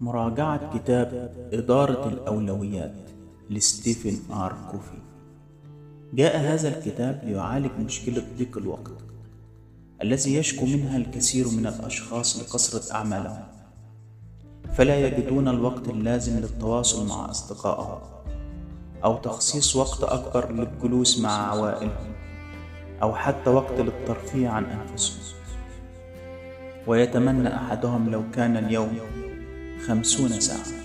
مراجعة كتاب إدارة الأولويات لستيفن آر كوفي. جاء هذا الكتاب ليعالج مشكلة ضيق الوقت الذي يشكو منها الكثير من الأشخاص لكثرة أعمالهم. فلا يجدون الوقت اللازم للتواصل مع أصدقائهم أو تخصيص وقت أكبر للجلوس مع عوائلهم أو حتى وقت للترفيه عن أنفسهم. ويتمنى أحدهم لو كان اليوم خمسون ساعة.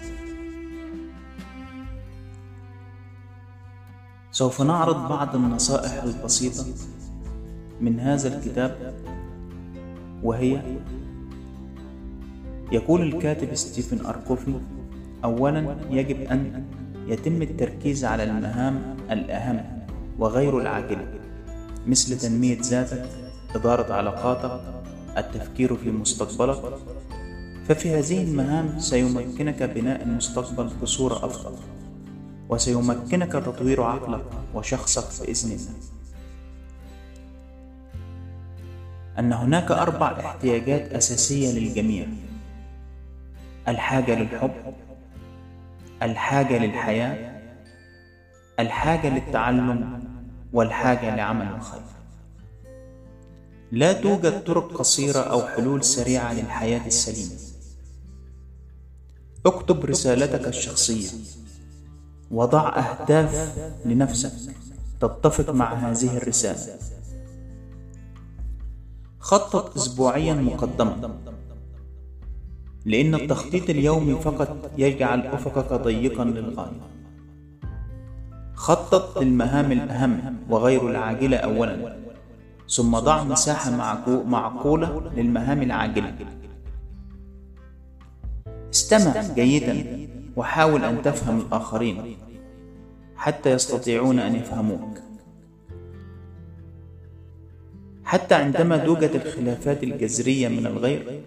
سوف نعرض بعض النصائح البسيطة من هذا الكتاب وهي يقول الكاتب ستيفن أركوفي أولا يجب أن يتم التركيز على المهام الأهم وغير العاجلة مثل تنمية ذاتك إدارة علاقاتك التفكير في مستقبلك ففي هذه المهام سيمكنك بناء المستقبل بصورة أفضل وسيمكنك تطوير عقلك وشخصك بإذن الله. أن هناك أربع احتياجات أساسية للجميع. الحاجة للحب الحاجة للحياة الحاجة للتعلم والحاجة لعمل الخير. لا توجد طرق قصيرة أو حلول سريعة للحياة السليمة. اكتب رسالتك الشخصية. وضع أهداف لنفسك تتفق مع هذه الرسالة. خطط أسبوعيا مقدما لأن التخطيط اليومي فقط يجعل أفقك ضيقا للغاية. خطط للمهام الأهم وغير العاجلة أولا. ثم ضع مساحة معقولة للمهام العاجلة. استمع جيدا وحاول أن تفهم الآخرين حتى يستطيعون أن يفهموك. حتى عندما توجد الخلافات الجذرية من الغير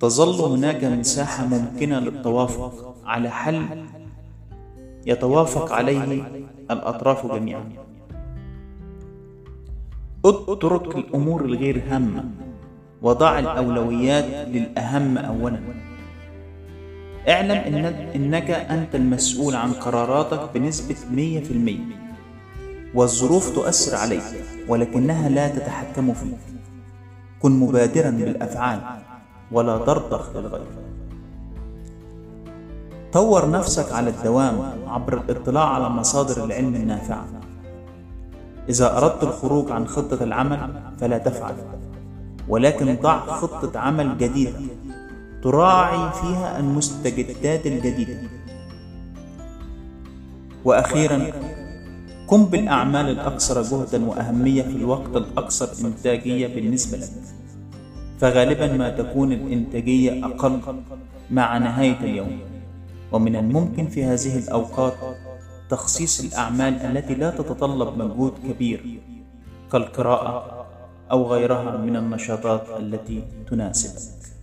تظل هناك مساحة ممكنة للتوافق على حل يتوافق عليه الأطراف جميعا. اترك الأمور الغير هامة وضع الأولويات للأهم أولا. اعلم إن إنك أنت المسؤول عن قراراتك بنسبة 100% والظروف تؤثر عليك ولكنها لا تتحكم فيك. كن مبادرا بالأفعال ولا ترضخ للغير طور نفسك على الدوام عبر الاطلاع على مصادر العلم النافعة. إذا أردت الخروج عن خطة العمل فلا تفعل. ولكن ضع خطة عمل جديدة. تراعي فيها المستجدات الجديدة. وأخيرا قم بالأعمال الأكثر جهدا وأهمية في الوقت الأكثر إنتاجية بالنسبة لك. فغالبا ما تكون الإنتاجية أقل مع نهاية اليوم. ومن الممكن في هذه الأوقات تخصيص الأعمال التي لا تتطلب مجهود كبير كالقراءة أو غيرها من النشاطات التي تناسبك.